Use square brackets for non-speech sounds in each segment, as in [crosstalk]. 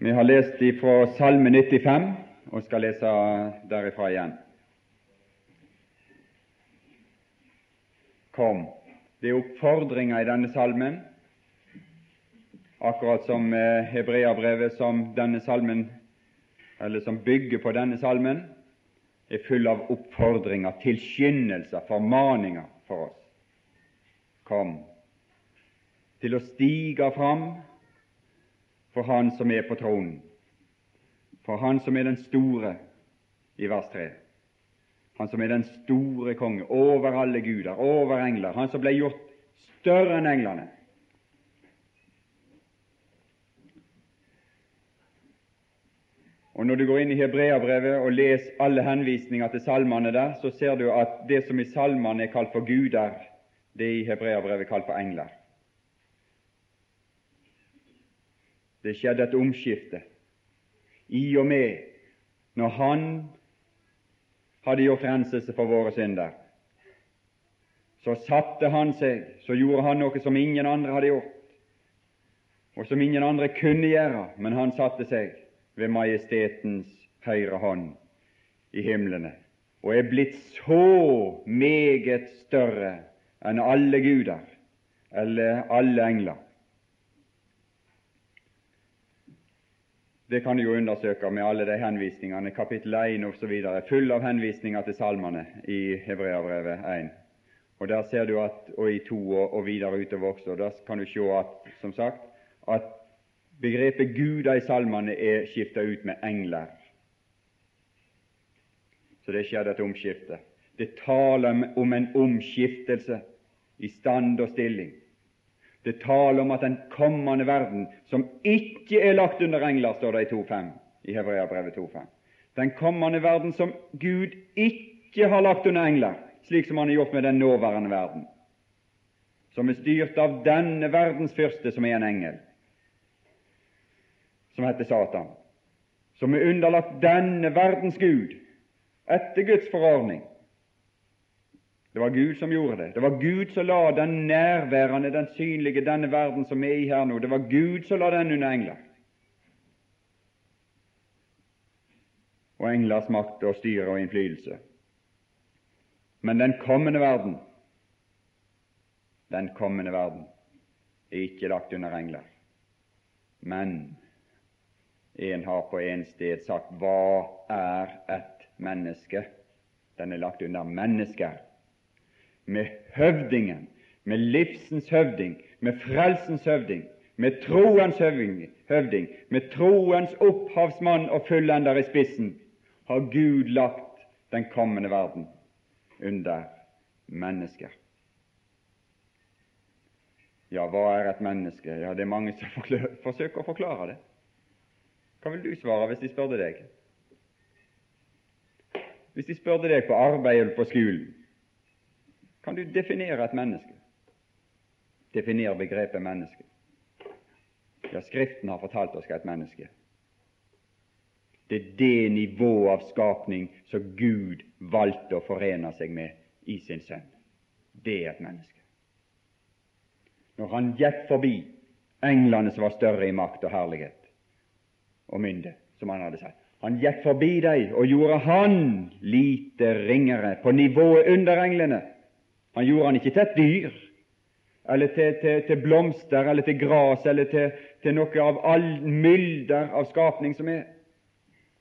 Vi har lest fra Salme 95 og skal lese derifra igjen. Kom. Det er oppfordringer i denne salmen, akkurat som eh, hebreabrevet som denne salmen, eller som bygger på denne salmen, er full av oppfordringer, tilskyndelser, formaninger for oss. Kom til å stige fram for Han som er på tronen, for Han som er den store i vers 3. Han som er den store konge, over alle guder, over engler, han som ble gjort større enn englene. Og Når du går inn i Hebreabrevet og leser alle henvisninger til salmene der, så ser du at det som i salmene er kalt for guder, det er i Hebreabrevet kalt for engler. Det skjedde et omskifte i og med når Han hadde gjort renselse for våre synder. Så satte Han seg, så gjorde Han noe som ingen andre hadde gjort, og som ingen andre kunne gjøre, men Han satte seg ved majestetens høyre hånd i himlene og er blitt så meget større enn alle guder eller alle engler. Det kan du jo undersøke med alle de henvisningene, kapittel 1 osv. Full av henvisninger til salmene i Hebreabrevet 1. Og der ser du at, og i 2 og, og videre utover også, der kan du se at, som sagt, at begrepet guder i salmene er skifta ut med engler. Så det skjedde et omskifte. Det taler om en omskiftelse i stand og stilling. Det taler om at den kommende verden, som ikke er lagt under engler, står det i 2.5 i Hebreabrevet 2.5. Den kommende verden som Gud ikke har lagt under engler, slik som han har gjort med den nåværende verden, som er styrt av denne verdens fyrste, som er en engel, som heter Satan, som er underlagt denne verdens Gud etter Guds forordning, det var Gud som gjorde det. Det var Gud som la den nærværende, den synlige, denne verden som er i her nå, det var Gud som la den under engler. Og englers makt og styre og innflytelse. Men den kommende verden, den kommende verden, er ikke lagt under engler. Men en har på en sted sagt hva er et menneske? Den er lagt under mennesker med høvdingen, med livsens høvding, med frelsens høvding, med troens høvding, med troens opphavsmann og fullender i spissen, har Gud lagt den kommende verden under mennesker. Ja, hva er et menneske? Ja, Det er mange som [laughs] forsøker å forklare det. Hva vil du svare hvis de spurte deg? Hvis de spurte deg på arbeid eller på skolen kan du definere et menneske? Definere begrepet menneske. Ja, Skriften har fortalt oss hva et menneske. Det er det nivået av skapning som Gud valgte å forene seg med i sin sønn. Det er et menneske. Når han gikk forbi englene som var større i makt og herlighet og mynde, som han hadde sagt. Han gikk forbi dem og gjorde han lite ringere, på nivået under englene. Han gjorde han ikke til et dyr, eller til, til, til blomster, eller til gras, eller til, til noe av all mylder av skapning som er.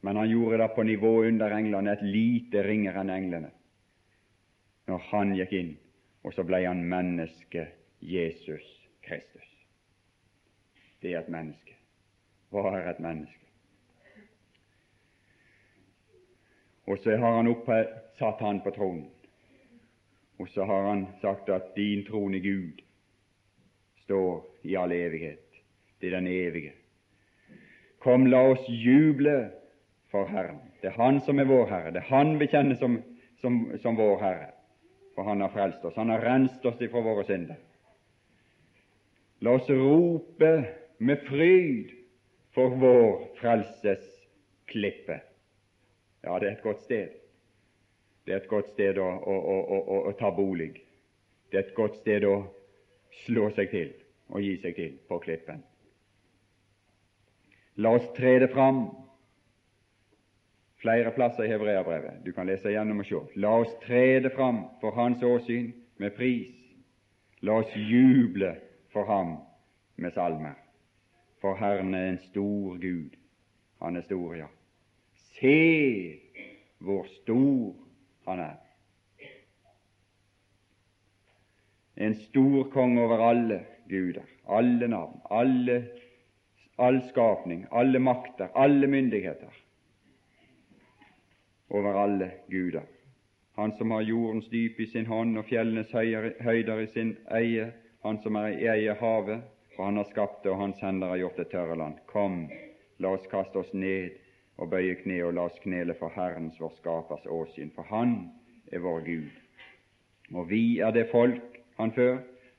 Men han gjorde det på nivå under englene, et lite ringere enn englene. Når han gikk inn, og så ble han menneske, Jesus Kristus. Det er et menneske. Hva er et menneske? Og så har han oppe, satt han på tronen. Og så har han sagt at din trone Gud står i all evighet. Det er den evige. Kom, la oss juble for Herren. Det er Han som er vår Herre. Det er Han vi kjenner som, som, som vår Herre. For Han har frelst oss. Han har renst oss ifra våre synder. La oss rope med fryd for vår frelses klippe. Ja, det er et godt sted. Det er et godt sted å, å, å, å, ta bolig. Det er et godt sted å slå seg til og gi seg til på klippen. La oss trede fram. Flere plasser i Hebreabrevet. Du kan lese igjennom og se. La oss trede fram for Hans åsyn med pris. La oss juble for Ham med salmer. For Herren er en stor Gud. Han er stor, ja. Se hvor stor Han er. En stor konge over alle guder, alle navn, alle, all skapning, alle makter, alle myndigheter. Over alle guder. Han som har jordens dyp i sin hånd og fjellenes høyder i sin eie, han som er i eie havet, for han har skapt det, og hans hender har gjort det tørre land. Kom, la oss kaste oss ned og bøye kne, og la oss knele for Herrens, vår Skapers åsyn, for Han er vår Gud. Og vi er det folk han før,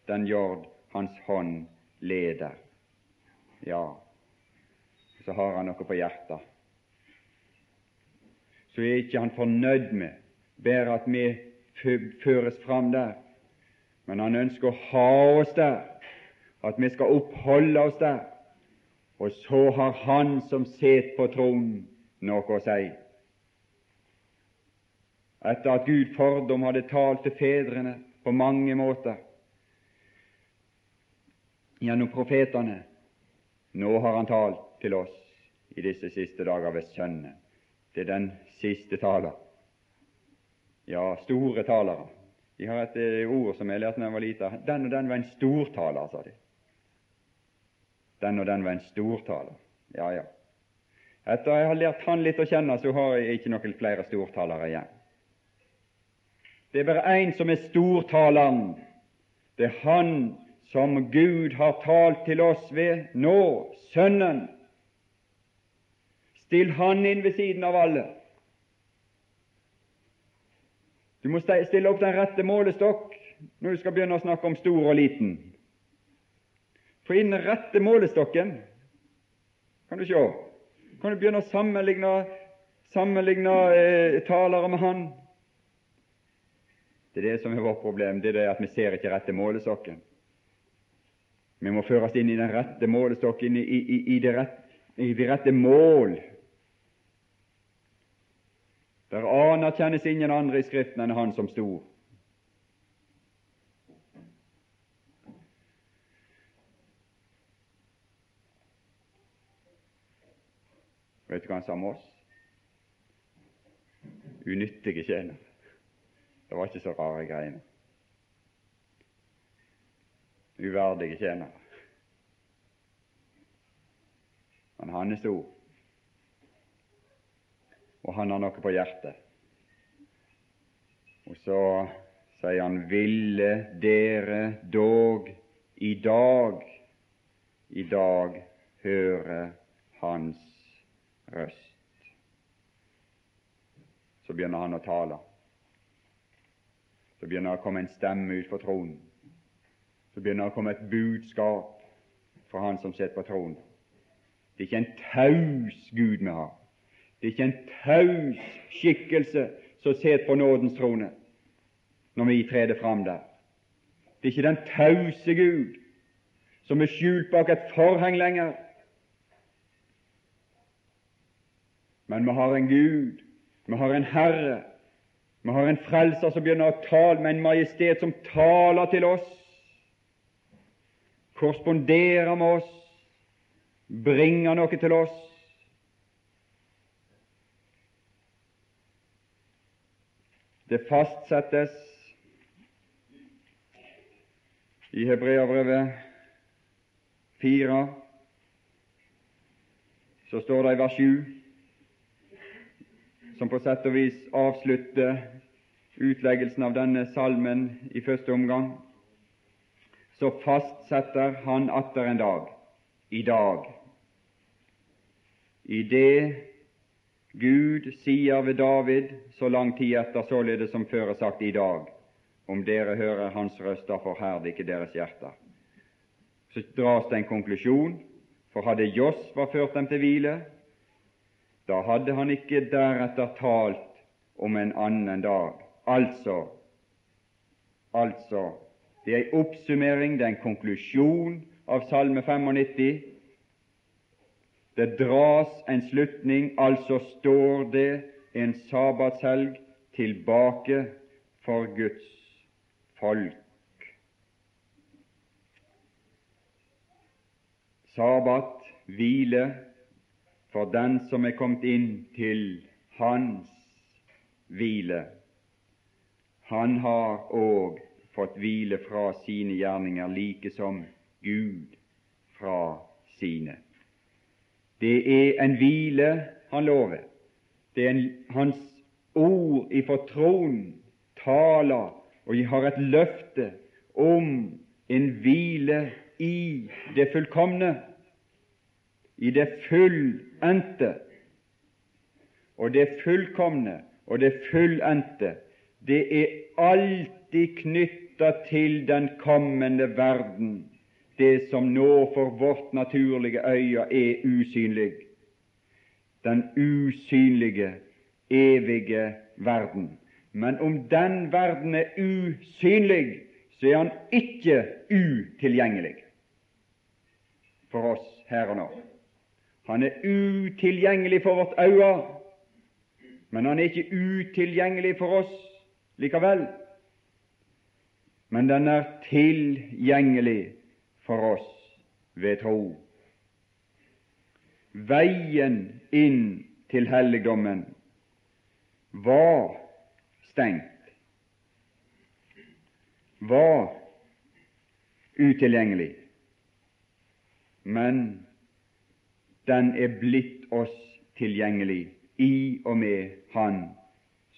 den jord hans hånd leder. Ja, så har han noe på hjertet. Så er ikke han fornøyd med bare at vi føres fram der, men han ønsker å ha oss der, at vi skal oppholde oss der. Og så har Han som sitter på tronen, noe å si. Etter at Gud fordom hadde talt til fedrene på mange måter, gjennom profetene. Nå har han talt til oss i disse siste dager ved Sønnen. Det er den siste taler. Ja, store talere. De har et eh, ord som jeg lærte da jeg var liten. Den og den var en stortaler, sa de. Den og den var en stortaler. Ja, ja. Etter jeg har lært han litt å kjenne, så har jeg ikke noen flere stortalere igjen. Det er bare én som er stortaleren. Det er Han som Gud har talt til oss ved nå, Sønnen. Still Han inn ved siden av alle. Du må stille opp den rette målestokk når du skal begynne å snakke om stor og liten. For i den rette målestokken kan du se, kan du begynne å sammenligne, sammenligne eh, talere med Han. Det er det som er vårt problem, det er det at vi ser ikke rette målestokken. Vi må føres inn i den rette målestokk, inn i, i, i, det rett, i det rette mål. Der anerkjennes ingen andre i Skriften enn Han som stor. Vet du hva han sa om oss? Unyttige tjenere. Det var ikke så rare greiene uverdige tjenere. Men han er stor, og han har noe på hjertet. Og så sier han, ville dere dog i dag, i dag høre Hans røst. Så begynner han å tale. Så begynner det å komme en stemme ut fra tronen så begynner det å komme et budskap fra Han som sitter på tronen. Det er ikke en taus Gud vi har. Det er ikke en taus skikkelse som sitter på nådens trone når vi treder fram der. Det er ikke den tause Gud som er skjult bak et forheng lenger. Men vi har en Gud, vi har en Herre, vi har en Frelser som begynner å tale med en majestet som taler til oss korresponderer med oss, bringer noe til oss. Det fastsettes i Hebreabrevet 4, så står det i vers 7, som på sett og vis avslutter utleggelsen av denne salmen i første omgang så fastsetter han atter en dag, i dag, i det Gud sier ved David så lang tid etter, således som før er sagt, i dag, om dere hører Hans røst, da forherd ikke deres hjerter. Så dras det en konklusjon, for hadde Josva ført dem til hvile, da hadde han ikke deretter talt om en annen dag. Altså, altså det er en oppsummering, det er en konklusjon av Salme 95. Det dras en slutning, altså står det en sabbatshelg tilbake for Guds folk. Sabbat, hvile, for den som er kommet inn til hans hvile. Han har òg fått hvile fra sine gjerninger, like som Gud fra sine. Det er en hvile han lover. Det er en, hans ord ifra tronen taler og jeg har et løfte om en hvile i det fullkomne, i det fullendte. Og det fullkomne og det fullendte, det er alltid knytta til den kommende verden, det som nå for vårt naturlige øye er usynlig. Den usynlige, evige verden. Men om den verden er usynlig, så er han ikke utilgjengelig for oss her og nå. Han er utilgjengelig for vårt øye, men han er ikke utilgjengelig for oss likevel. Men den er tilgjengelig for oss ved tro. Veien inn til helligdommen var stengt, var utilgjengelig, men den er blitt oss tilgjengelig i og med Han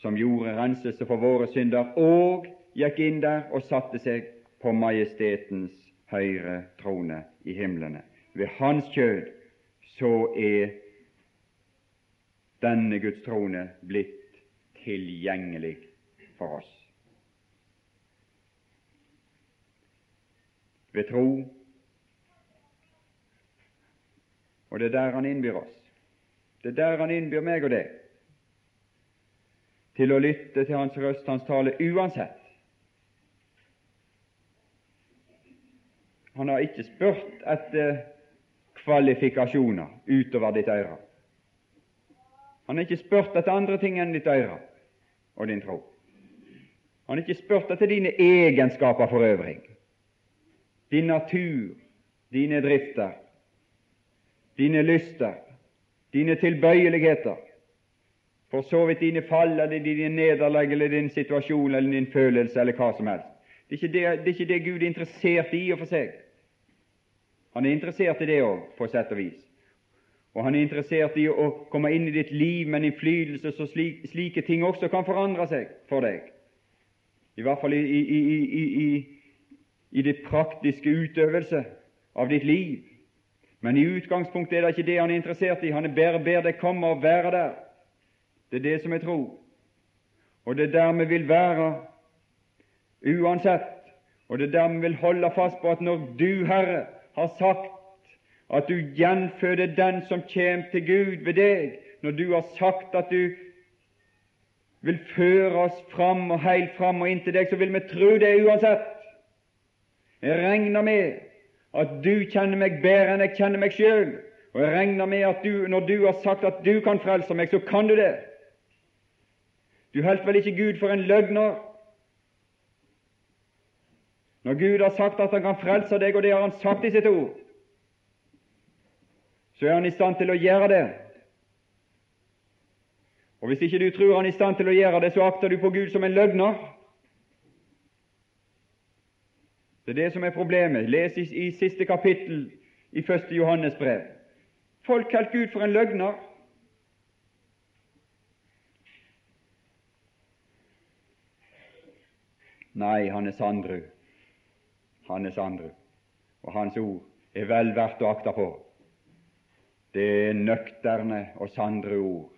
som gjorde renselse for våre synder, og gikk inn der og satte seg på majestetens høyre trone i himlene. Ved Hans kjød så er denne Guds trone blitt tilgjengelig for oss. Ved tro Og det er der Han innbyr oss. Det er der Han innbyr meg og deg til å lytte til Hans røst, Hans tale, uansett Han har ikke spurt etter kvalifikasjoner utover ditt øre. Han har ikke spurt etter andre ting enn ditt øre og din tro. Han har ikke spurt etter dine egenskaper for øvrig, din natur, dine drifter, dine lyster, dine tilbøyeligheter, for så vidt dine fall eller dine nederlag eller din situasjon eller din følelse eller hva som helst. Det er, det, det er ikke det, Gud er interessert i og for seg. Han er interessert i det òg, på sett og vis. Og han er interessert i å komme inn i ditt liv med en innflytelse så slik, slike ting også kan forandre seg for deg. I hvert fall i, i, i, i det praktiske utøvelse av ditt liv. Men i utgangspunktet er det ikke det han er interessert i. Han er bare ber deg komme og være der. Det er det som er tro. Og det er der vi vil være uansett. Og det er der vi vil holde fast på at når du, Herre, har sagt at du gjenføder den som kommer til Gud ved deg, når du har sagt at du vil føre oss fram og helt fram og inn til deg, så vil vi tro det uansett. Jeg regner med at du kjenner meg bedre enn jeg kjenner meg sjøl, og jeg regner med at du, når du har sagt at du kan frelse meg, så kan du det. Du holdt vel ikke Gud for en løgner? Når Gud har sagt at Han kan frelse deg, og det har Han sagt i sitt ord, så er Han i stand til å gjøre det. Og Hvis ikke du tror Han er i stand til å gjøre det, så akter du på Gud som en løgner. Det er det som er problemet. Les i, i siste kapittel i første Johannes brev. Folk kalte Gud for en løgner. Nei, han er sandru. Han er Sandru, og hans ord er vel verdt å akte på. Det er nøkterne og sandre ord.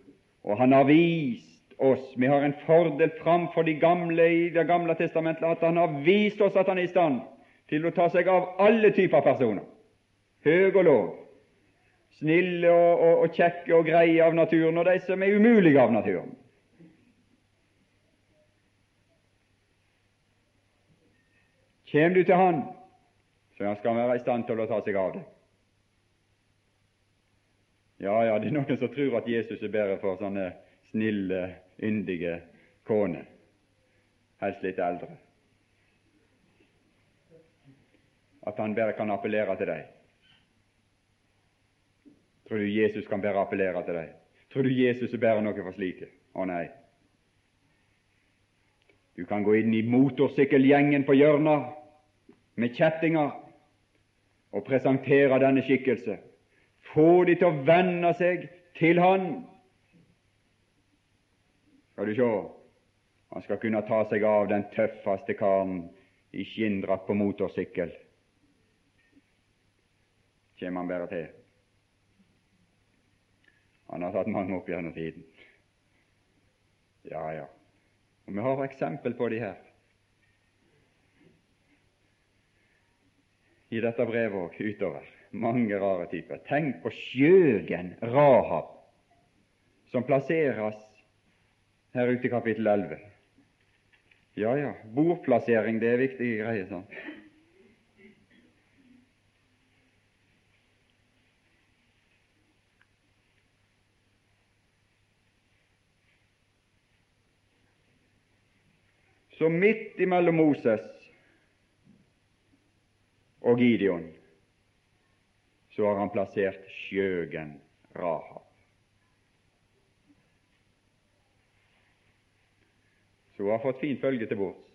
Og han har vist oss Vi har en fordel framfor de gamle i Det gamle testamentet at han har vist oss at han er i stand til å ta seg av alle typer personer, høy og lav, snille og, og, og kjekke og greie av naturen, og de som er umulige av naturen. Kjem du til Han, så skal Han være i stand til å ta seg av det. Ja, ja, det er noen som tror at Jesus er bedre for sånne snille, yndige koner, helst litt eldre. At han bare kan appellere til deg. Tror du Jesus kan bare appellere til deg? Tror du Jesus er bare noe for slike? Å nei. Du kan gå inn i motorsykkelgjengen på hjørnet med kjettinger og presentere denne skikkelse. Få de til å venne seg til Han. Skal du se, han skal kunne ta seg av den tøffeste karen i skinndrakt på motorsykkel. Kjem han bare til. Han har tatt mange opp gjennom tiden. Ja, ja. Og Vi har eksempel på de her. I dette brevet òg utover. Mange rare typer. Tenk på skjøgen Rahab, som plasseres her ute i kapittel 11. Ja, ja, bordplassering, det er viktige greier. sånn. Så midt imellom Moses og Gideon så har han plassert skjøgen Rahab. Så hun har fått fin følge til bords.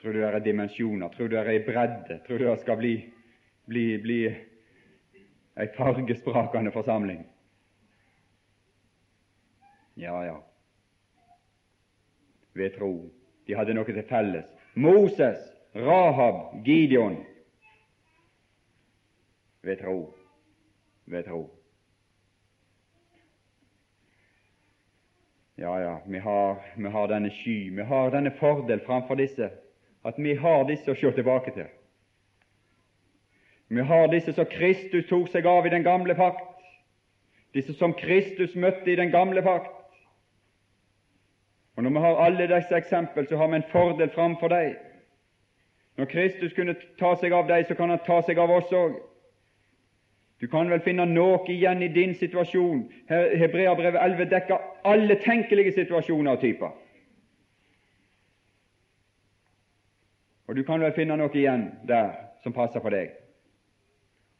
Tror du det er dimensjoner? Tror du det er bredde? Tror du det skal bli, bli, bli ei fargesprakende forsamling? Ja, ja ved tro. De hadde noe til felles. Moses, Rahab, Gideon ved tro. Ved tro. Ja, ja, vi har, vi har denne sky, vi har denne fordel framfor disse, at vi har disse å se tilbake til. Vi har disse som Kristus tok seg av i den gamle pakt, disse som Kristus møtte i den gamle pakt. Og Når vi har alle disse eksempel, så har vi en fordel framfor dem. Når Kristus kunne ta seg av dem, så kan han ta seg av oss òg. Du kan vel finne noe igjen i din situasjon. Hebreabrevet 11 dekker alle tenkelige situasjoner og typer. Og du kan vel finne noe igjen der som passer for deg.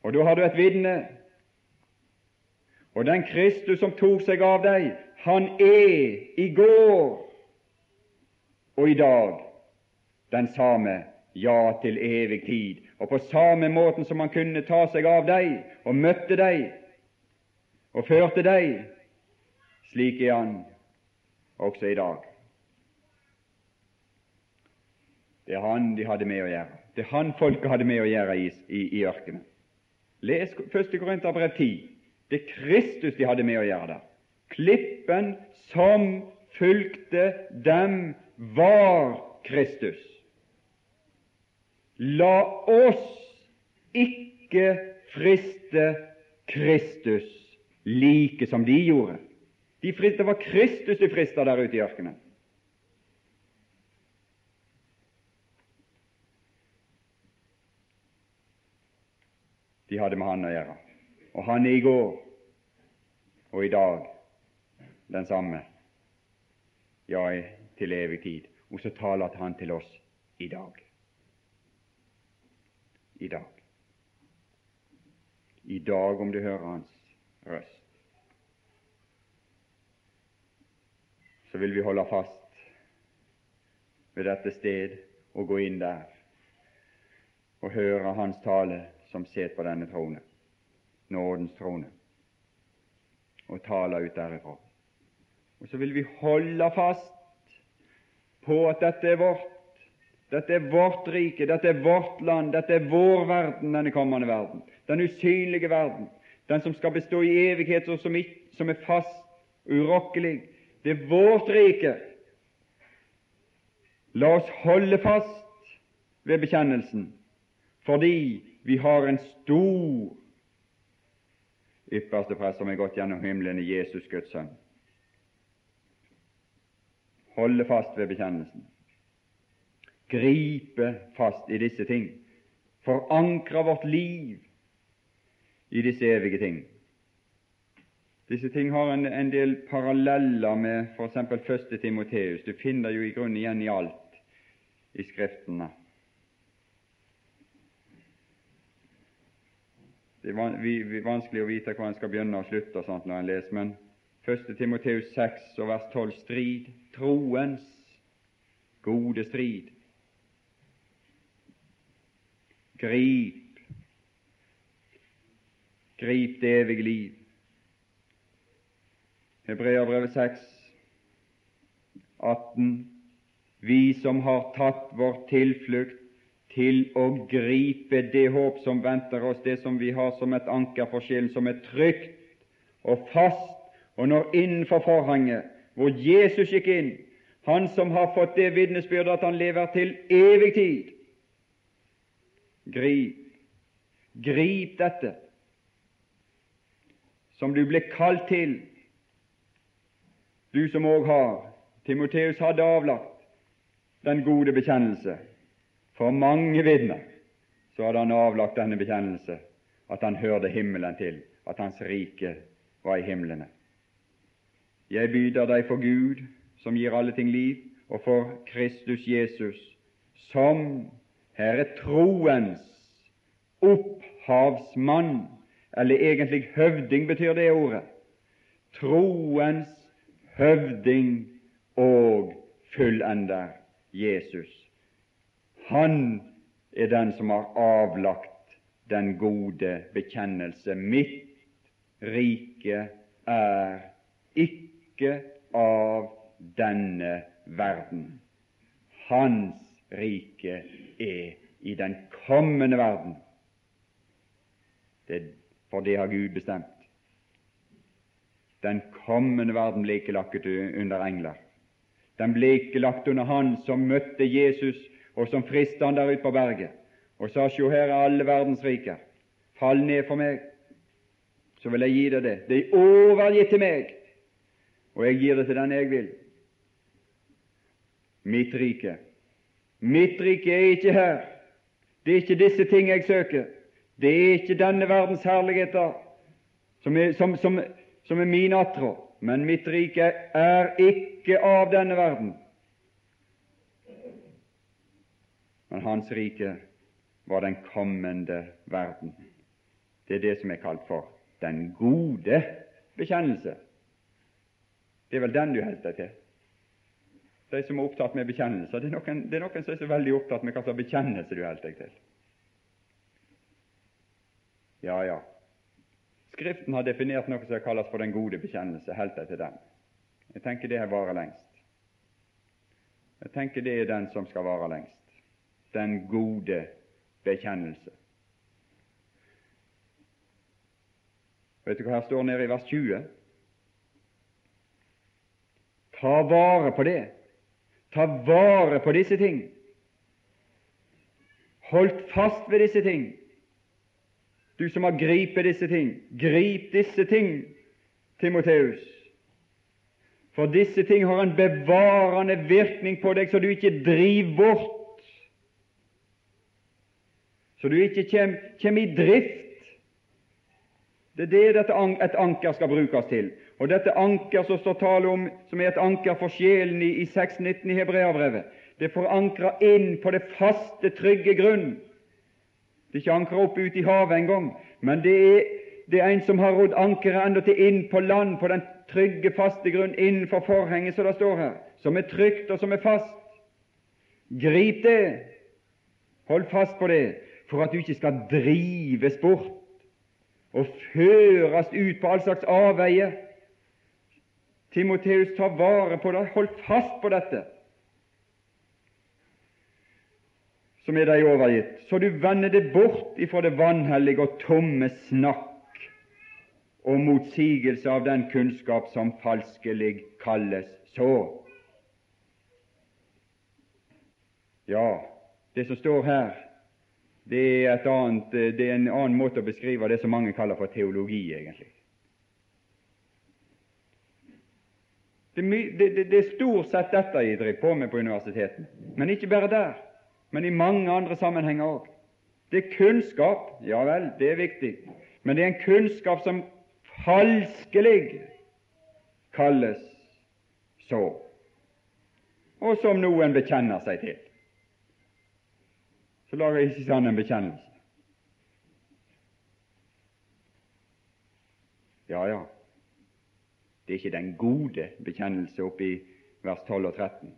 Og da har du et vitne. Og den Kristus som tok seg av deg, han er i går og i dag den samme, ja, til evig tid. Og på samme måten som han kunne ta seg av deg og møtte deg og førte deg, slik er han også i dag. Det er han de hadde med å gjøre. Det er han folket hadde med å gjøre i, i, i ørkenen. Les 1. Korinterbrev 10. Det er Kristus de hadde med å gjøre der klippen som fulgte dem, var Kristus. La oss ikke friste Kristus like som de gjorde. De friste, det var Kristus de frista der ute i ørkenen. De hadde med Han å gjøre. Og han er i går og i dag den samme, ja, til evig tid. Og så taler Han til oss i dag. I dag. I dag, om du hører Hans røst, så vil vi holde fast ved dette sted og gå inn der og høre Hans tale som sitter på denne trone, nådens trone, og tale ut derifra. Og så vil vi holde fast på at dette er vårt. Dette er vårt rike, dette er vårt land, dette er vår verden, denne kommende verden. Den usynlige verden, den som skal bestå i evighet, og som, som er fast, urokkelig. Det er vårt rike. La oss holde fast ved bekjennelsen, fordi vi har en stor ypperste prest som er gått gjennom himmelen i Jesus Guds sønn holde fast ved bekjennelsen, gripe fast i disse ting, forankre vårt liv i disse evige ting. Disse ting har en, en del paralleller med f.eks. første Timoteus. Du finner jo i grunnen igjen i alt i Skriftene. Det er vanskelig å vite hvor en skal begynne og slutte og sånt når en leser, men 1. Timoteus 6 og vers 12 strid, troens gode strid. Grip, grip det evige liv. Hebreabrevet 6, 18. Vi som har tatt vår tilflukt til å gripe det håp som venter oss, det som vi har som et anker for sjelen, som er trygt og fast, og når innenfor forhanget, hvor Jesus gikk inn, han som har fått det vitnesbyrdet at han lever til evig tid. Grip, grip dette som du ble kalt til, du som òg har. Timoteus hadde avlagt den gode bekjennelse. For mange vitner så hadde han avlagt denne bekjennelse, at han hørte himmelen til, at hans rike var i himlene. Jeg byder deg for Gud, som gir alle ting liv, og for Kristus Jesus, som her er troens opphavsmann, eller egentlig høvding betyr det ordet. Troens høvding og fullender Jesus. Han er den som har avlagt den gode bekjennelse. Mitt rike er ikke av denne verden. Hans rike er i den kommende verden. Det, for det har Gud bestemt. Den kommende verden ble ikke lagt under engler. Den ble ikke lagt under Han som møtte Jesus og som frista han der ute på berget og sa sjå, her er alle verdens riker, fall ned for meg, så vil jeg gi deg det. Det er overgitt til meg, og jeg gir det til den jeg vil. Mitt rike. Mitt rike er ikke her. Det er ikke disse ting jeg søker. Det er ikke denne verdens herligheter som er, som, som, som er min attrå. Men mitt rike er ikke av denne verden. men hans rike var den kommende verden. Det er det som er kalt for den gode bekjennelse. Det er vel den du holder deg til? De som er opptatt med bekjennelser. Det er noen, det er noen som er så veldig opptatt med hva slags bekjennelse du holder deg til. Ja, ja. Skriften har definert noe som kalles for den gode bekjennelse. Helt deg til den. Jeg tenker det varer lengst. Jeg tenker det er den som skal vare lengst den gode bekjennelse. Vet du hva her står nede i vers 20? Ta vare på det. Ta vare på disse ting. Holdt fast ved disse ting. Du som har gripet disse ting, grip disse ting, Timoteus. For disse ting har en bevarende virkning på deg, så du ikke driver bort så du ikke kommer i drift. Det er det dette et anker skal brukes til. Og dette anker som står tale om, som er et anker for sjelen i, i 6.19 i Hebreabrevet, det er forankra inn på det faste, trygge grunn. Det er ikke ankra opp ute i havet engang, men det er, det er en som har rodd ankeret endatil inn på land, på den trygge, faste grunn innenfor forhenget, som det står her, som er trygt og som er fast. Grip det, hold fast på det, for at du ikke skal drives bort og føres ut på all slags avveier. Timoteus, ta vare på det, hold fast på dette som er deg overgitt, så du vender det bort ifra det vanhellige og tomme snakk og motsigelse av den kunnskap som falskelig kalles så. Ja, det som står her, det er, annet, det er, en annen måte å beskrive det som mange kaller for teologi, egentlig. Det, det, det er stort sett dette jeg driver på med på universiteten, men ikke bare der, men i mange andre sammenhenger òg. Det er kunnskap, ja vel, det er viktig, Men det er en kunnskap som falskelig kalles så, og som noen bekjenner seg til. Så lager ikke sånn en bekjennelse. Ja, ja, det er ikke den gode bekjennelse oppe i vers 12 og 13.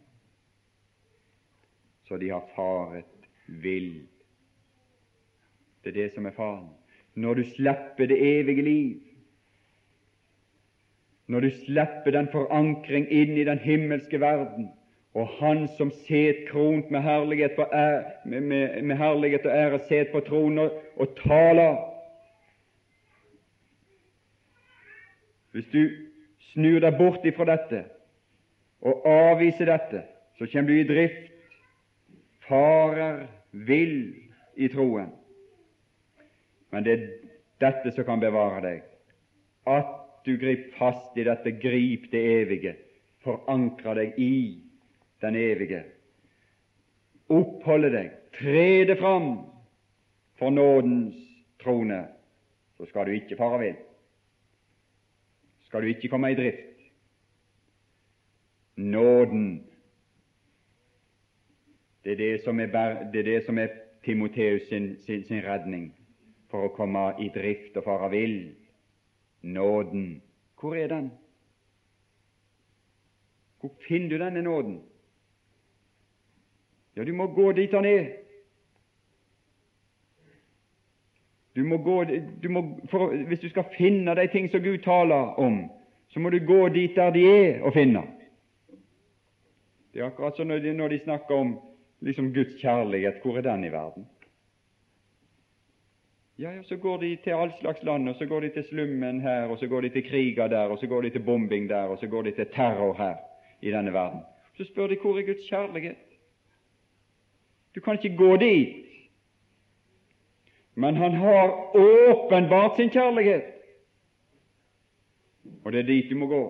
Så de har faret vill. Det er det som er faren. Når du slipper det evige liv, når du slipper den forankring inn i den himmelske verden, og Han som set kront med herlighet, ære, med, med, med herlighet og ære set på tronen og, taler Hvis du snur deg bort ifra dette og avviser dette, så kommer du i drift, farer vill i troen. Men det er dette som kan bevare deg, at du griper fast i dette, grip det evige, forankre deg i den evige, oppholde deg, tre det fram for nådens trone, så skal du ikke fare vill skal du ikke komme i drift. Nåden, det er det som er, det er, det som er Timoteus sin, sin, sin, redning for å komme i drift og fare vill. Nåden, hvor er den? Hvor finner du denne nåden? Ja, du må gå dit han er. Du må gå, du må, for, hvis du skal finne de ting som Gud taler om, så må du gå dit der de er og finne. Det er akkurat som når når de snakker om liksom Guds kjærlighet. Hvor er den i verden? Ja, ja, Så går de til all slags land, og så går de til slummen her, og så går de til kriger der, og så går de til bombing der, og så går de til terror her i denne verden. Så spør de hvor er Guds kjærlighet? Du kan ikke gå dit men han har åpenbart sin kjærlighet. Og det er dit du må gå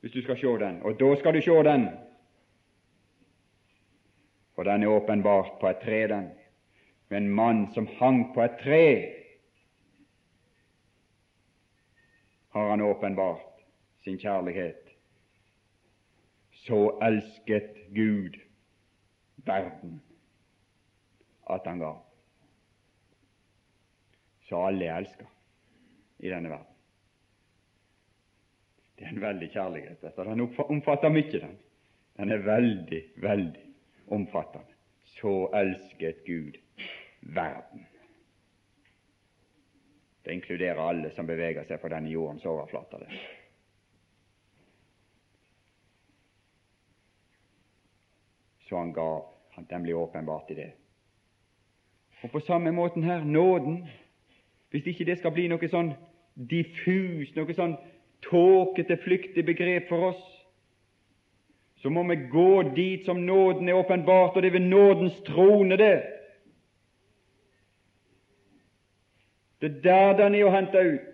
hvis du skal se den. Og da skal du se den. For den er åpenbart på et tre, den. Med en mann som hang på et tre, har han åpenbart sin kjærlighet. Så elsket Gud verden at han ga så alle er elska i denne verden. Det er en veldig kjærlighet. Dette. Den omfatter mye, den. Den er veldig, veldig omfattende. Så elsket Gud verden. Det inkluderer alle som beveger seg på denne jordens overflate. Så han gav. Den blir åpenbart i det. Og på samme måten her nåden hvis ikke det skal bli noe sånn diffus, noe sånn tåkete, flyktig begrep for oss, så må vi gå dit som nåden er åpenbart, og det er ved nådens trone, det. Det er der den er å hente ut.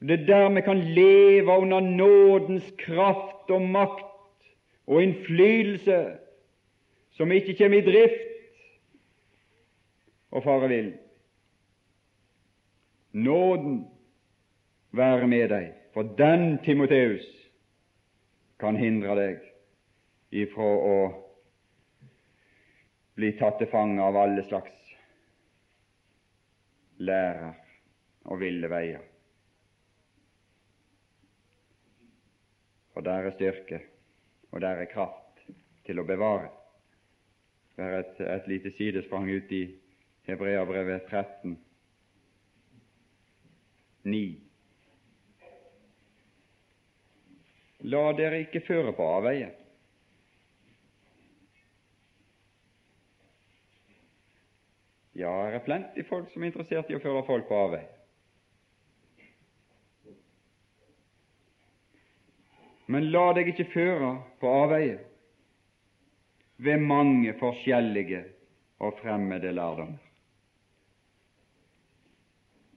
Det er der vi kan leve under nådens kraft og makt og innflytelse, som ikke kommer i drift og fare vill. Nåden være med deg, for den, Timoteus, kan hindre deg ifra å bli tatt til fange av alle slags lærer og ville veier. For der er styrke, og der er kraft til å bevare. Det er et, et lite sidesprang ut i Hebreabrevet 13, 9. La dere ikke føre på avveie. Ja, det er plenty folk som er interessert i å føre folk på avveie. Men la deg ikke føre på avveie ved mange forskjellige og fremmede lærdommer.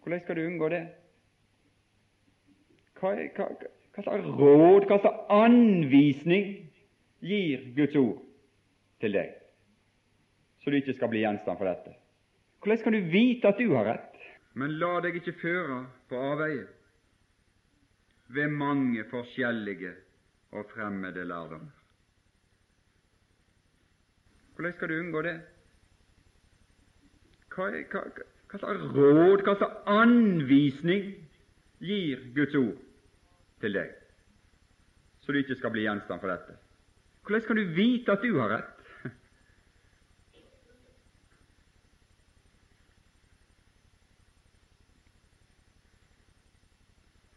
Hvordan skal du unngå det? Hva, hva, hva slags råd, hva slags anvisning gir Guds ord til deg, så du ikke skal bli gjenstand for dette? Hvordan skal du vite at du har rett? Men la deg ikke føre på avveie ved mange forskjellige og fremmede lærdommer. Hvordan skal du unngå det? Hva, hva, hva slags råd, hva slags anvisning gir Guds ord til deg, så du ikke skal bli gjenstand for dette? Hvordan kan du vite at du har rett? [laughs]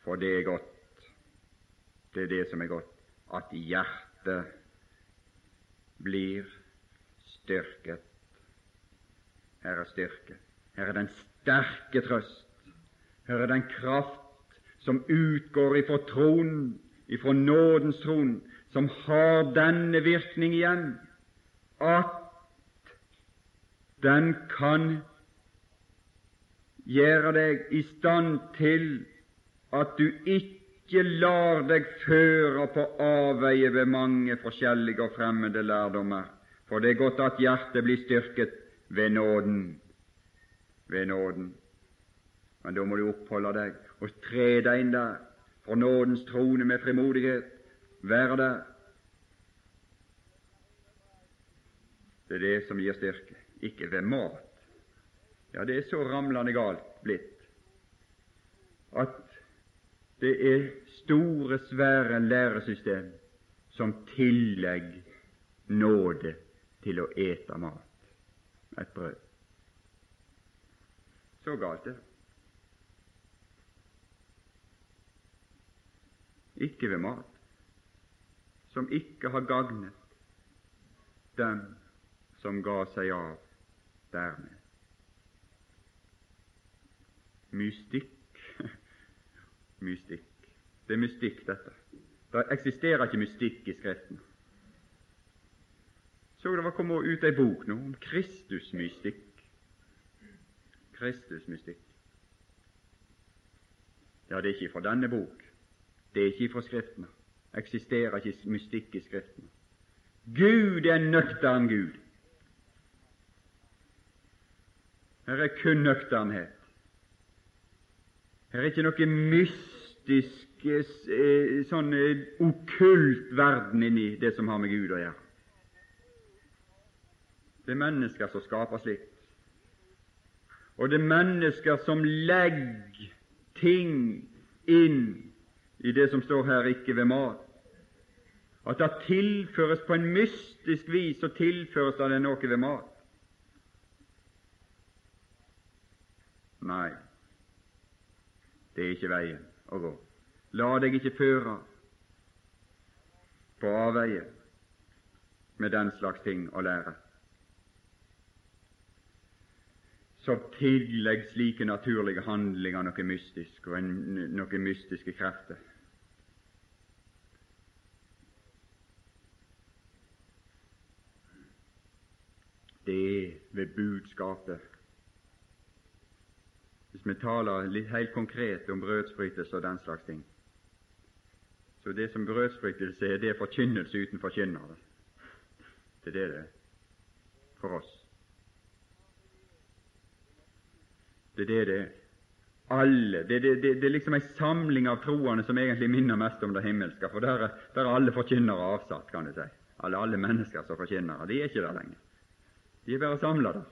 For det er godt, det er det som er godt, at hjertet blir styrket. Her er styrke. Her er den sterke trøst. Her er den kraft som utgår ifra tronen, ifra nådens tron, som har denne virkning igjen, at den kan gjøre deg i stand til at du ikke lar deg føre på avveie ved mange forskjellige og fremmede lærdommer, for det er godt at hjertet blir styrket ved nåden. Ved nåden. Men da må du oppholde deg og tre deg inn der, for nådens trone med frimodighet, være der. Det er det som gir styrke, ikke ved mat. Ja, det er så ramlende galt blitt at det er store, svære læresystem som tillegg nåde til å ete mat, et brød. Så galt er det. Ikke ved mat, som ikke har gagnet dem som ga seg av dermed. Mystikk [laughs] Mystikk. Det er mystikk, dette. Det eksisterer ikke mystikk i Skriften. Så det var kommet ut ei bok nå om Kristusmystikk. Kristusmystikk. Ja, det er ikke fra denne bok. Det er ikke fra Skriftene. Eksisterer ikke mystikk i Skriftene. Gud er nøktern Gud. Her er kun nøkternhet. Her er ikke noe mystisk, eh, sånn eh, okkult verden inni det som har med Gud å gjøre. Det er mennesker som skaper slikt. Og det er mennesker som legger ting inn i det som står her, ikke ved mat. At det tilføres på en mystisk vis, så tilføres det noe ved mat. Nei, det er ikke veien å gå. La deg ikke føre på avveie med den slags ting å lære. Så tillegg slike naturlige handlinger noe mystisk og en, noen mystiske krefter. Det er ved budskapet. Hvis vi taler litt helt konkret om brødsbrytelse og den slags ting, så det som brødsbrytelse er, det er forkynnelse uten forkynnere. Det er det det er for oss. Det er det det er. Alle. Det, det, det, det er liksom ei samling av troende som egentlig minner mest om det himmelske, for der, der er alle forkynnere avsatt, kan du si. Alle, alle mennesker som forkynnere. De er ikke der lenger. De er bare samla der.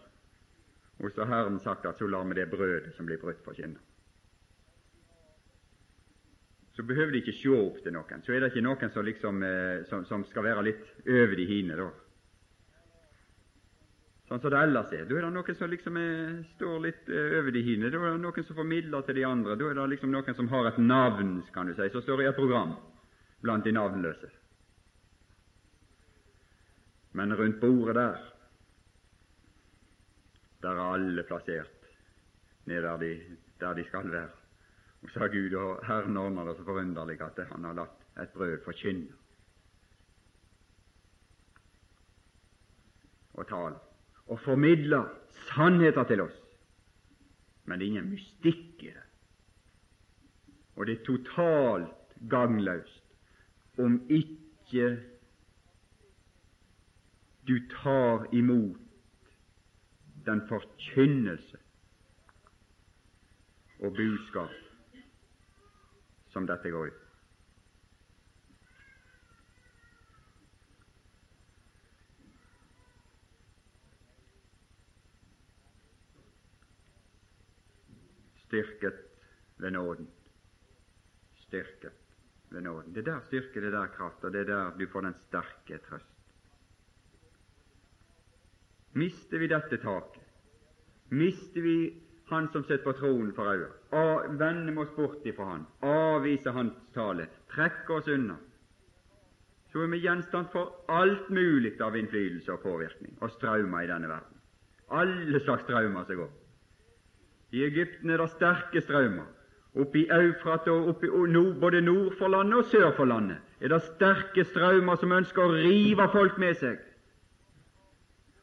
Og så har Herren sagt at så lar vi det brødet som blir brutt, forkynne. Så behøver de ikke se opp til noen. Så er det ikke noen som, liksom, eh, som, som skal være litt over de hine, da sånn som det ellers er. Da er det noen som liksom er, står litt uh, over de hine. Da er det noen som formidler til de andre. Da er det liksom noen som har et navn, kan du si, som står i et program blant de navnløse. Men rundt bordet der, der er alle plassert ned der de, der de skal være. Og så har Gud og Herren ordna det så forunderlig at Han har latt et brød forkynne og tale og formidler sannheter til oss, men det er ingen mystikk i det. Og det er totalt gagnløst om ikke du tar imot den forkynnelse og budskap som dette går ut. Styrket ved nåden. Styrket ved nåden. Det er der styrke, det er der kraft, og det er der du får den sterke trøst. Mister vi dette taket, mister vi Han som sitter på tronen for øyet, vender oss bort ifra Han, avviser Hans tale, trekker oss unna, så er vi gjenstand for alt mulig av innflytelse og påvirkning og strømmer i denne verden. Alle slags strømmer som går. I Egypten er det sterke strømmer. Oppe i Eufrat og oppe i nord, både nord for landet og sør for landet er det sterke strømmer som ønsker å rive folk med seg.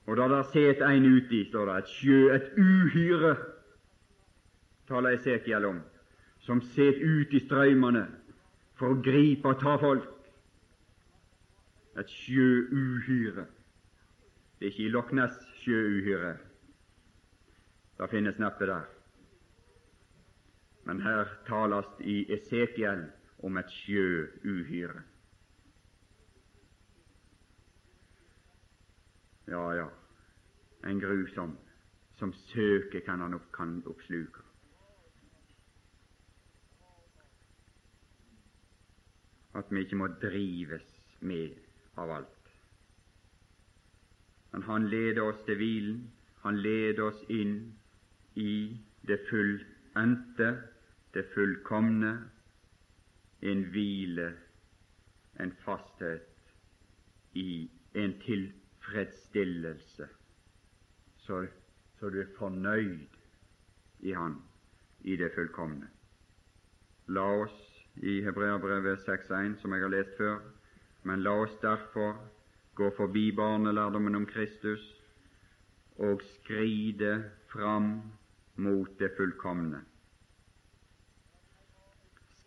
Og da der set en uti, står det, et sjø, et uhyre, taler Esekiel om, som set ut i strømmene for å gripe og ta folk. Et sjøuhyre. Det er ikke i Loch Ness sjøuhyre. Det finnes neppe der. Men her tales i Esekiel om et sjøuhyre. Ja, ja, en grusom som søker kan han opp, kan oppsluke. At vi ikke må drives med av alt. Men han leder oss til hvilen, han leder oss inn i det fullendte, det fullkomne, en hvile, en fasthet i en tilfredsstillelse så, så du er fornøyd i Han, i det fullkomne. La oss i Hebreabrevet 6.1, som jeg har lest før, men la oss derfor gå forbi barnelærdommen om Kristus og skride fram mot det fullkomne.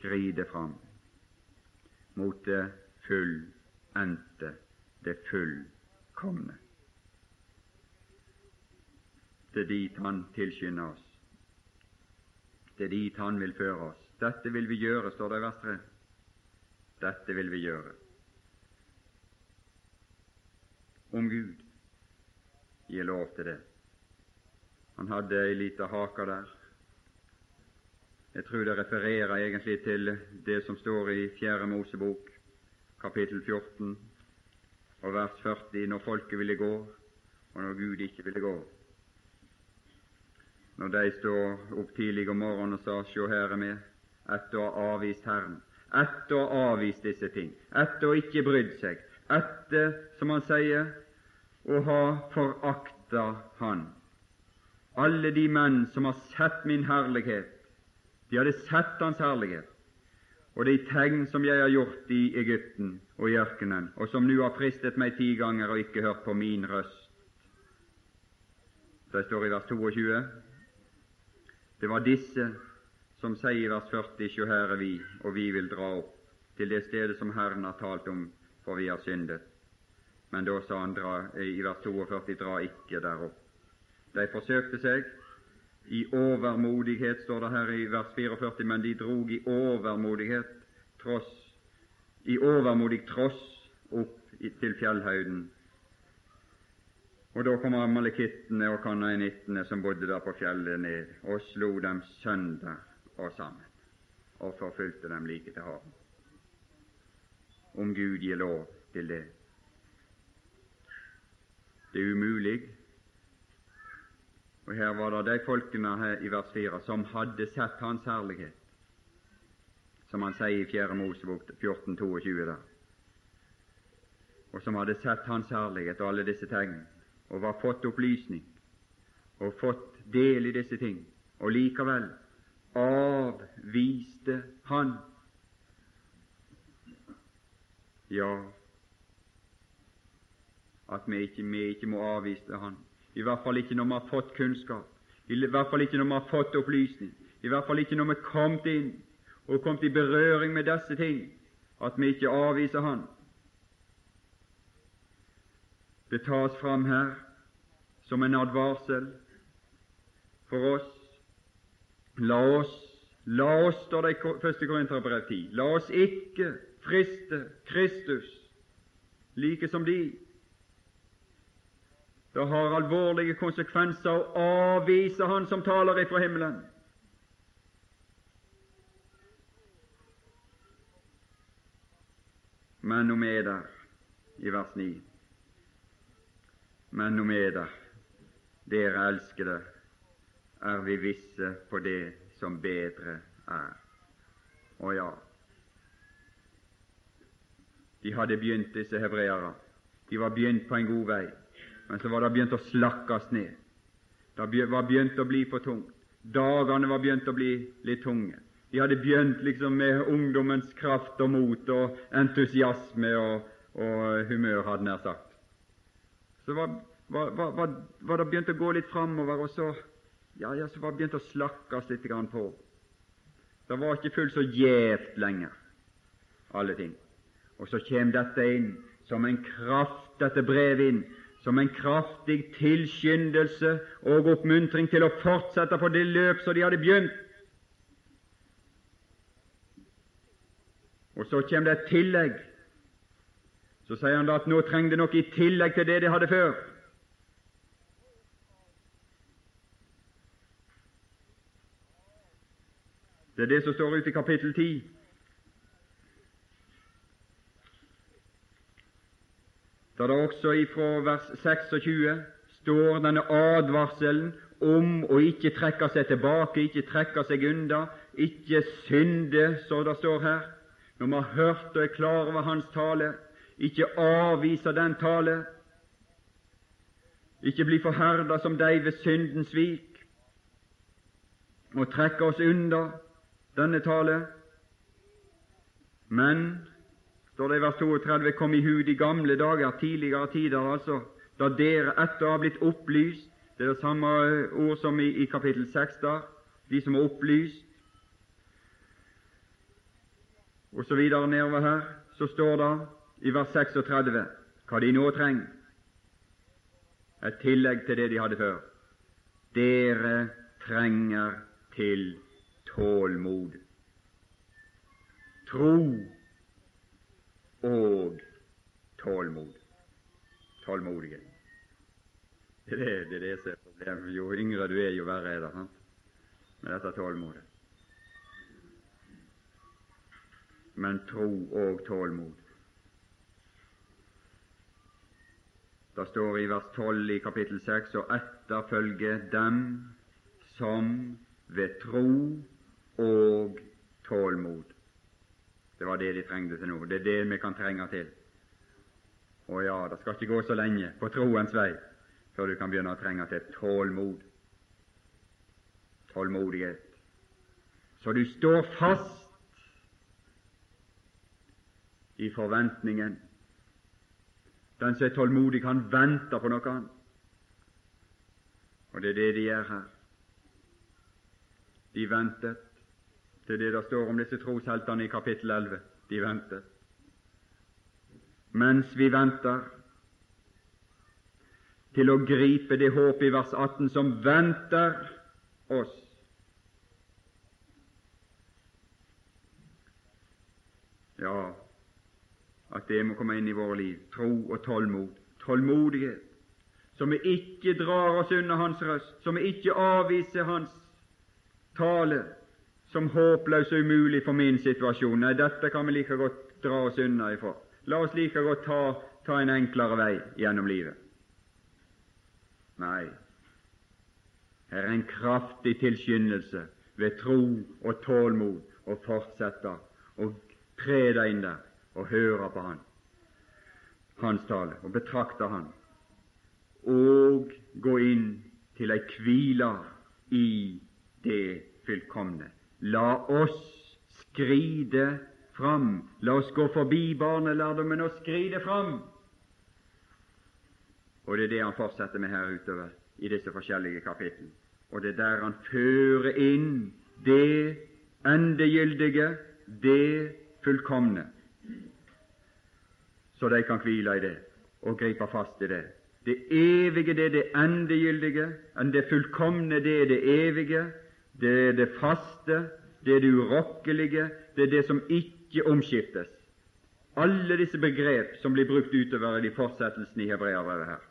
Skride fram mot det fullendte, det fullkomne. Det er dit Han tilskynder oss. Det er dit Han vil føre oss. Dette vil vi gjøre, står det i vers 3. Dette vil vi gjøre. Om Gud gir lov til det. Han hadde ei lita hake der. Jeg tror det refererer egentlig til det som står i Fjerde Mosebok, kapittel 14 og vers 40, når folket ville gå, og når Gud ikke ville gå når de står opp tidlig om morgenen og sa sjå her er vi, etter å ha avvist Herren, etter å ha avvist disse ting, etter å ikke brydd seg, etter, som han sier, å ha forakta Han. Alle de menn som har sett min herlighet, de hadde sett Hans herlighet, og de tegn som jeg har gjort i Egypten og i ørkenen, og som nå har fristet meg ti ganger og ikke hørt på min røst. Det står i vers 22. Det var disse som sier i vers 40, Sjå her er vi, og vi vil dra opp til det stedet som Herren har talt om, for vi har syndet. Men da sa han dra, i vers 42, dra ikke der opp. De forsøkte seg i overmodighet, står det her i vers 44, men de drog i overmodighet, tross, i overmodig tross opp til fjellhøyden og da kom amalekittene og kanaanittene som bodde der på fjellet, ned og slo dem sønder og sammen og forfulgte dem like til havet. Om Gud gir lov til det. Det er umulig. Og her var det de folkene her i vers 4 som hadde sett Hans herlighet, som han sier i 4. Mosebok 14,22 der, og som hadde sett Hans herlighet og alle disse tegnene og var fått opplysning og fått del i disse ting, og likevel avviste han. Ja, at vi ikke, vi ikke må avvise han, i hvert fall ikke når vi har fått kunnskap, i hvert fall ikke når vi har fått opplysning, i hvert fall ikke når vi er kommet inn og kommet i berøring med disse ting, at vi ikke avviser Han. Det tas fram her som en advarsel for oss La oss, la oss, står det i første Korinterbrev 10, la oss ikke friste Kristus like som de. Det har alvorlige konsekvenser å avvise Han som taler ifra himmelen. Men om er der, i vers 9 Men om er der, dere elskede, er vi visse på det som bedre er. Å ja, de hadde begynt, disse hebreere. De var begynt på en god vei, men så var det begynt å slakkes ned. Det var begynt å bli for tungt. Dagene var begynt å bli litt tunge. De hadde begynt liksom med ungdommens kraft og mot og entusiasme og, og humør, hadde nær sagt. Så var, var, var, var, det begynt å gå litt framover, og så ja, ja, så var det begynt å slakkes litt på. Det var ikke fullt så gjevt lenger, alle ting. Og så kommer dette inn som en kraft, dette brevet inn, som en kraftig tilskyndelse og oppmuntring til å fortsette på det løp som de hadde begynt. Og så kommer det et tillegg. Så sier han da at nå trenger det noe i tillegg til det de hadde før. Det er det som står ute i kapittel 10. Da det også ifra vers 26 står denne advarselen om å ikke trekke seg tilbake, ikke trekke seg unna, ikke synde, så det står her. Når vi har hørt og er klar over Hans tale, ikke avvise den tale, ikke bli forherda som de ved syndens svik, og trekke oss unna, denne tale. Men, står det i vers 32, kom i hu de gamle dager, tidligere tider altså, da dere etter har blitt opplyst Det er det samme ord som i, i kapittel 6 der, de som er opplyst. Og så videre nedover her, så står det i vers 36 hva de nå trenger. Et tillegg til det de hadde før. Dere trenger til tålmod, tro og tålmod. Tålmodighet. Det er det, det, som er problemet. Jo yngre du er, jo verre er det sant? med dette tålmodet. Men tro og tålmod. Det står i vers 12 i kapittel 6 og etterfølge dem som ved tro og tålmod. Det var det de trengte til nå. Det er det vi kan trenge til. Å ja, det skal ikke gå så lenge på troens vei før du kan begynne å trenge til tålmod. Tålmodighet. Så du står fast i forventningen. Den som er tålmodig, kan vente på noe annet. Og det er det de gjør her. De ventet til det der står om disse trosheltene i kapittel 11. De venter. Mens vi venter til å gripe det håp i vers 18 som venter oss. Ja, at det må komme inn i våre liv. Tro og tålmod. Tålmodighet. Så vi ikke drar oss unna Hans røst, så vi ikke avviser Hans tale som håpløs og umulig for min situasjon. Nei, dette kan vi like godt dra oss unna ifra. La oss like godt ta, ta en enklere vei gjennom livet. Nei, her er en kraftig tilskyndelse ved tro og tålmod å fortsette å tre deg inn der og høre på Han, Hans tale, og betrakte Han, og gå inn til ei hvile i det fullkomne. La oss skride fram. La oss gå forbi barnelærdommen og skride fram. Og det er det han fortsetter med her utover i disse forskjellige kapitlene. Og det er der han fører inn det endegyldige, det fullkomne, så de kan hvile i det og gripe fast i det. Det evige, det er det endegyldige, enn det fullkomne, det er det evige, det er det faste, det er det urokkelige, det er det som ikke omskiftes. Alle disse begrep som blir brukt utover i fortsettelsen i Hebreabrevet her.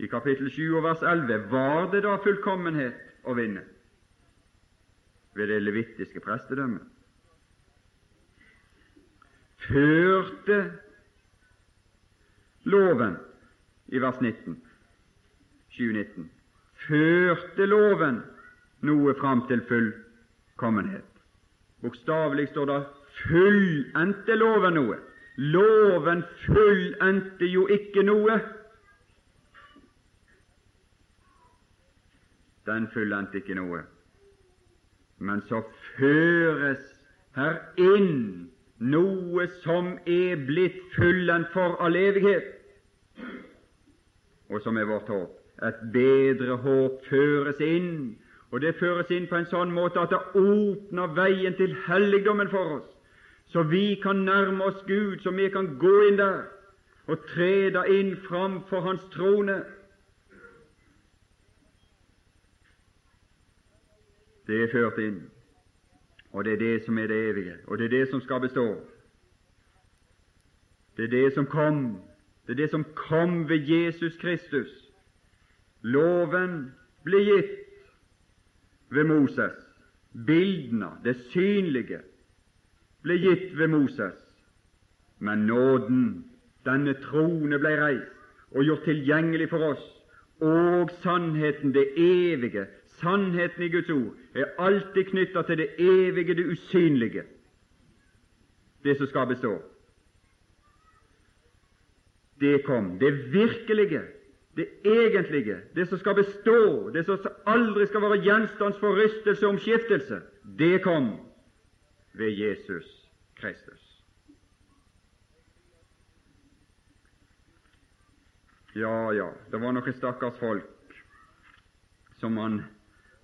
I kapittel 7 og vers 11 var det da fullkommenhet å vinne ved det levittiske prestedømmet. Førte loven i vers 19, 7-19, førte loven noe fram til fullkommenhet. Bokstavelig står det fullendte loven noe. Loven fullendte jo ikke noe. Den fullendte ikke noe. Men så føres her inn noe som er blitt fullendt for all evighet, og som er vårt håp. Et bedre håp føres inn, og det føres inn på en sånn måte at det åpner veien til helligdommen for oss så vi kan nærme oss Gud, så vi kan gå inn der og trede inn framfor Hans trone. Det er ført inn, og det er det som er det evige, og det er det som skal bestå. Det er det som kom, det er det som kom ved Jesus Kristus. Loven ble gitt ved Moses, bildene, det synlige, ble gitt ved Moses, men nåden, denne trone, ble reist og gjort tilgjengelig for oss, og sannheten, det evige, sannheten i Guds ord, er alltid knytta til det evige, det usynlige, det som skal bestå. Det kom, det virkelige, det egentlige, det som skal bestå, det som aldri skal være gjenstand for rystelse og omskiftelse, det kom ved Jesus Kristus. Ja, ja, det var noen stakkars folk som han,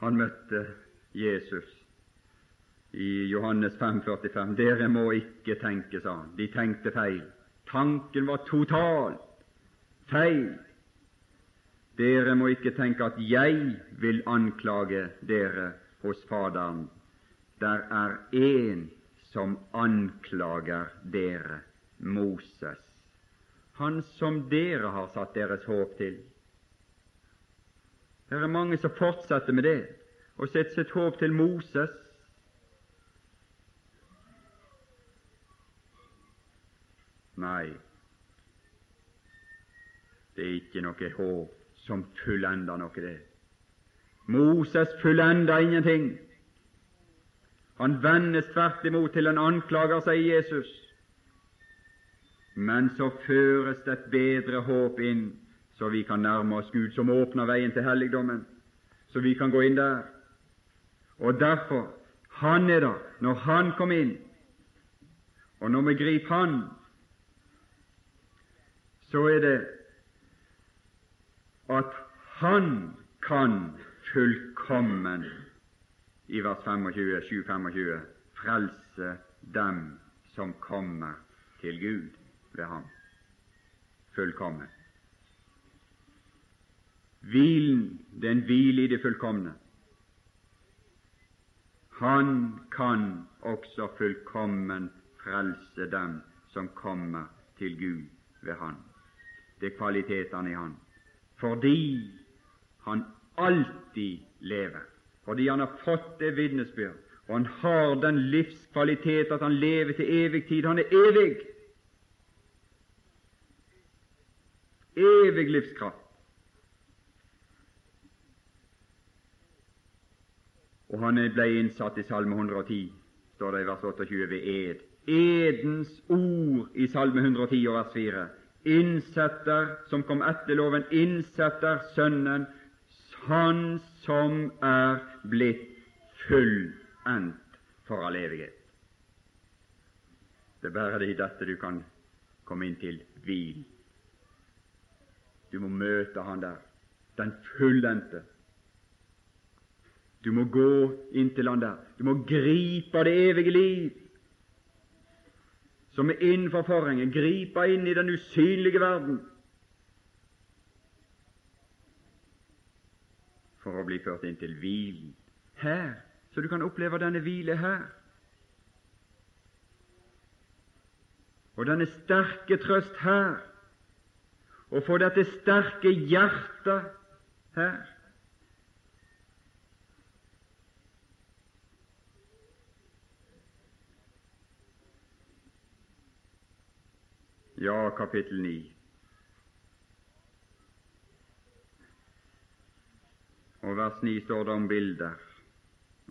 han møtte Jesus i Johannes 5,45. Dere må ikke tenke, sa han. De tenkte feil. Tanken var totalt feil. Dere må ikke tenke at jeg vil anklage dere hos Faderen der er én som anklager dere, Moses, han som dere har satt deres håp til. Det er mange som fortsetter med det, og setter sitt håp til Moses. Nei, det er ikke noe håp som fullender noe, det. Moses fullender ingenting. Han vendes tvert imot til en anklager, sier Jesus. Men så føres det et bedre håp inn, så vi kan nærme oss Gud, som åpner veien til helligdommen, så vi kan gå inn der. Og derfor Han er der når Han kom inn, og når vi griper Han, så er det at Han kan fullkommen i vers 25, 7-25 frelse dem som kommer til Gud ved ham. Fullkommen. Hvilen, den hvile i det fullkomne. Han kan også fullkommen frelse dem som kommer til Gud ved Han. Det er kvalitetene i Han. Fordi Han alltid lever fordi han har fått det vitnesbyrd, og han har den livskvalitet at han lever til evig tid. Han er evig. Evig livskraft. Og han ble innsatt i Salme 110, står det i vers 28, ved ed. Edens ord i Salme 110 og vers 4. Innsetter, som kom etter loven, innsetter Sønnen han som er blitt fullendt for all evighet. Det er bare det i dette du kan komme inn til hvil. Du må møte Han der, den fullendte. Du må gå inn til Han der. Du må gripe det evige liv, som er innenfor forhenget. Gripe inn i den usynlige verden for å bli ført inn til hvilen her, så du kan oppleve denne hvile her. Og denne sterke trøst her, og få dette sterke hjertet her. Ja, kapittel 9. Og vers 9 står det om bilder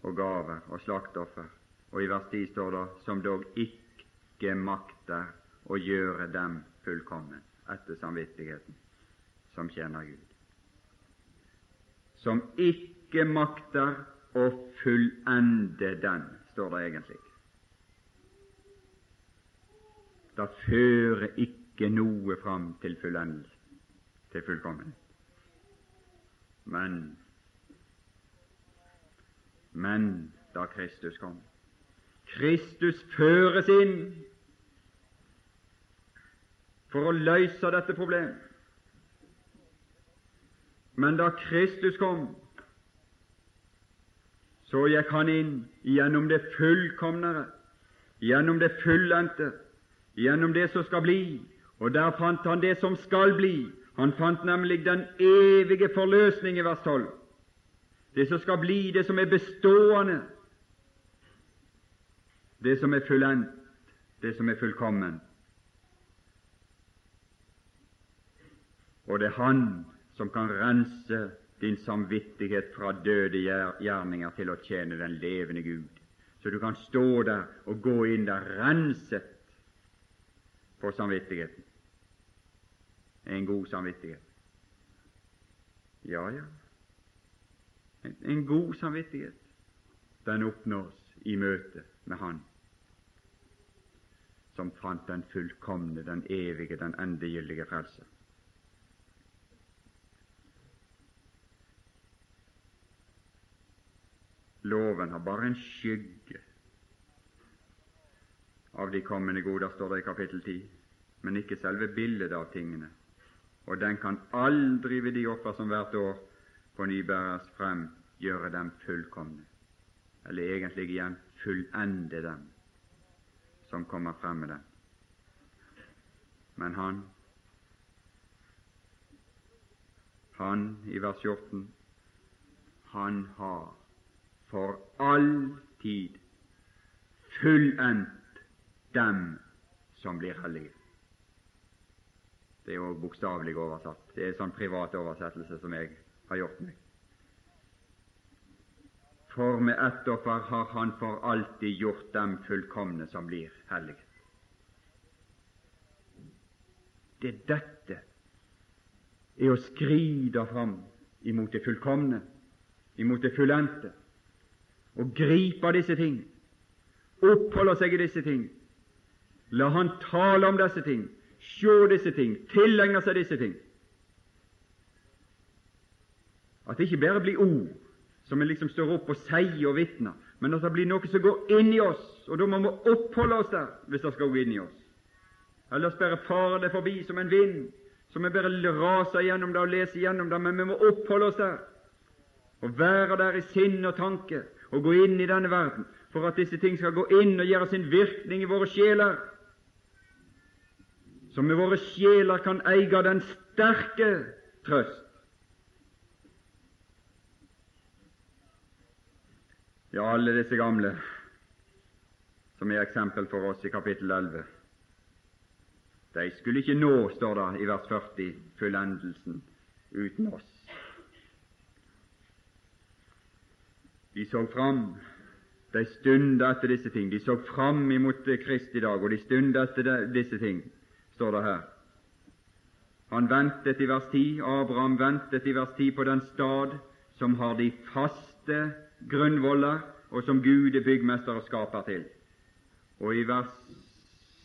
og gaver og slaktoffer, og i vers 10 står det som dog ikke makter å gjøre dem fullkommen etter samvittigheten som kjenner Gud. Som ikke makter å fullende den, står det egentlig. Det fører ikke noe fram til fullendelse, til fullkommenhet. Men men da Kristus kom Kristus føres inn for å løse dette problemet. Men da Kristus kom, så gikk han inn gjennom det fullkomnere, gjennom det fullendte, gjennom det som skal bli, og der fant han det som skal bli. Han fant nemlig den evige forløsning i vers 12. Det som skal bli, det som er bestående, det som er fullendt, det som er fullkommen. Og det er Han som kan rense din samvittighet fra døde gjerninger til å tjene den levende Gud. Så du kan stå der og gå inn der renset på samvittigheten. En god samvittighet. Ja, ja. En, en god samvittighet, den oppnås i møte med Han som fant den fullkomne, den evige, den endegyldige frelse. Loven har bare en skygge av de kommende goder, står det i kapittel 10, men ikke selve bildet av tingene. Og den kan aldri ved de offer som hvert år på ny bæres frem, gjøre dem fullkomne, eller egentlig igjen fullende dem som kommer frem med dem. Men han, han i vers 14, han har for all tid fullendt dem som blir hellige. Det er jo bokstavelig oversatt. Det er en sånn privat oversettelse som jeg har gjort meg. For med ett offer har Han for alltid gjort dem fullkomne som blir hellige. Det er dette er å skride fram imot det fullkomne, imot det fullendte, og gripe disse ting, oppholde seg i disse ting, La han tale om disse ting, se disse ting, tilegne seg disse ting. At det ikke bare blir ord som vi liksom står opp og sier og vitner, men at det blir noe som går inn i oss, og da må vi oppholde oss der hvis det skal gå inn i oss. Ellers bare farer det forbi som en vind, som vi bare raser gjennom det og leser gjennom det, men vi må oppholde oss der og være der i sinn og tanke og gå inn i denne verden for at disse ting skal gå inn og gjøre sin virkning i våre sjeler som med våre sjeler kan eie den sterke trøst. Ja, alle disse gamle som er eksempel for oss i kapittel 11. De skulle ikke nå, står det i vers 40, fullendelsen uten oss. De så fram, de stunda etter disse ting. De så fram imot Kristi dag, og de stunda etter disse ting står det her. Han ventet i vers 10, Abraham ventet i vers 10 på den stad som har de faste grunnvoller, og som Gud er byggmester og skaper til. Og i vers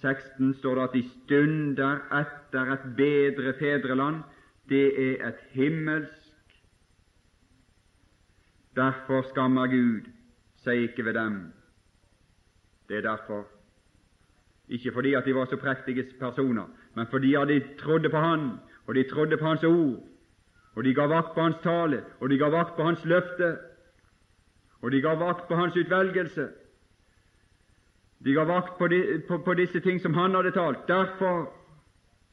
16 står det at de stunder etter et bedre fedreland. Det er et himmelsk. Derfor skammer Gud seg ikke ved dem. Det er derfor ikke fordi at de var så prektige personer, men fordi at de trodde på Han, og de trodde på Hans ord, og de ga vakt på Hans tale, og de ga vakt på Hans løfte. og de ga vakt på hans utvelgelse. De ga vakt på, de, på, på disse ting som han hadde talt. Derfor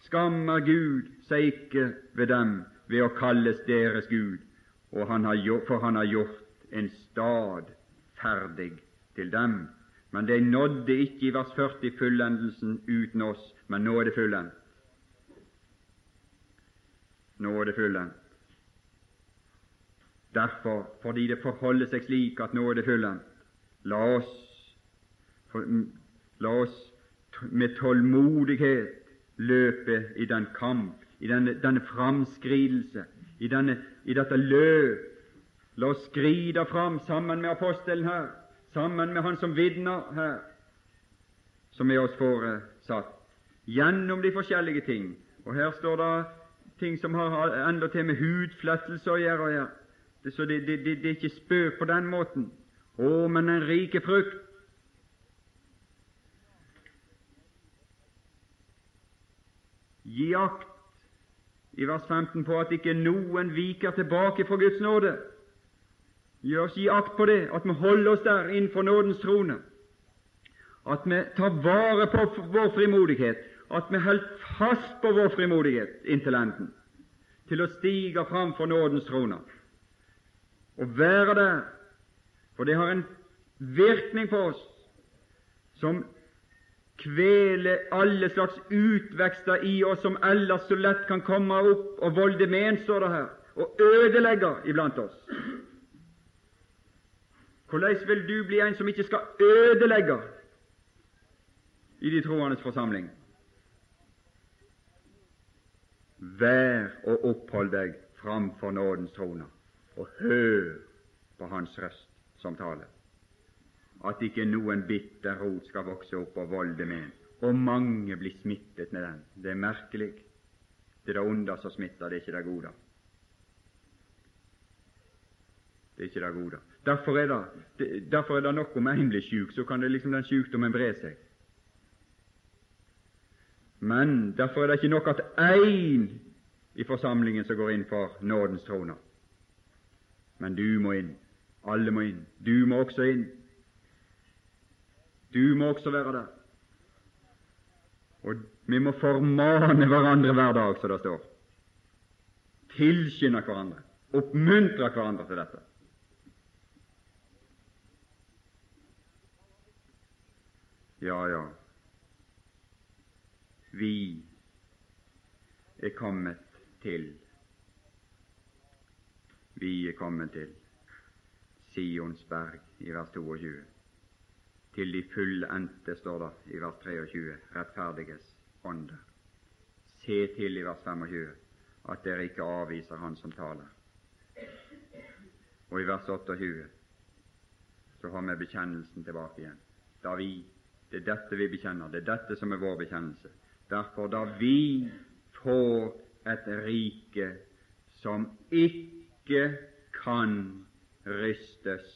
skammer Gud seg ikke ved dem ved å kalles deres Gud, han har, for han har gjort en stad ferdig til dem. Men de nådde ikke i vers 40 fullendelsen uten oss, men nå er det fullendt. Nå er det fullendt. Derfor, fordi det forholder seg slik at nå er det fullendt, la oss, for, la oss med tålmodighet løpe i den kamp, i denne, denne framskridelse, i, i dette løp. La oss skride fram sammen med apostelen her, sammen med han som vitner her, som er oss foresatt, gjennom de forskjellige ting. Og her står det ting som har endatil med hudflettelse å gjøre. Ja. Det, så det, det, det, det, er ikke spøk på den måten. Å, men en rike frukt! Gi akt i vers 15 på at ikke noen viker tilbake fra Guds nåde. Gjør oss gi akt på det, at vi holder oss der innenfor nådens trone, at vi tar vare på vår frimodighet, at vi holder fast på vår frimodighet inntil enden, til å stige fram for nådens trone. Og være der, for det har en virkning på oss som kvele alle slags utvekster i oss som ellers så lett kan komme opp og volde men, står det her, og ødelegger iblant oss. Hvordan vil du bli en som ikke skal ødelegge i de troendes forsamling? Vær og opphold deg framfor nådens trone, og hør på Hans røst som taler at ikke noen bitter rot skal vokse opp og volde med og mange blir smittet med den. Det er merkelig. Det er det onde som smitter, det er ikke det gode. Det er ikke det gode. Derfor er det, derfor er det nok om én blir syk, så kan det liksom den sykdommen bre seg. Men derfor er det ikke nok at én i forsamlingen som går inn for nådens trone. Men du må inn. Alle må inn. Du må også inn. Du må også være der. Og vi må formane hverandre hver dag, som det står. Tilskynde hverandre, oppmuntre hverandre til dette. Ja, ja, vi er kommet til Vi er kommet til Sionsberg i vers 22 til de fullendte, står det i vers 23, rettferdiges ånder. Se til i vers 25 at dere ikke avviser Han som taler. Og i vers 28 så har vi bekjennelsen tilbake igjen. Da vi, Det er dette vi bekjenner, det er dette som er vår bekjennelse. Derfor, da vi får et rike som ikke kan rystes,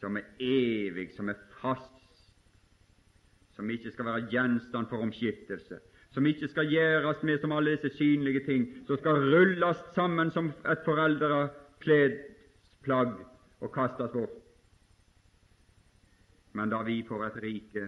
som er evig, som er fast, som ikke skal være gjenstand for omskiftelse, som ikke skal gjøres med som alle disse synlige ting, som skal rulles sammen som et foreldrekledd plagg og kastes bort. Men da vi får et rike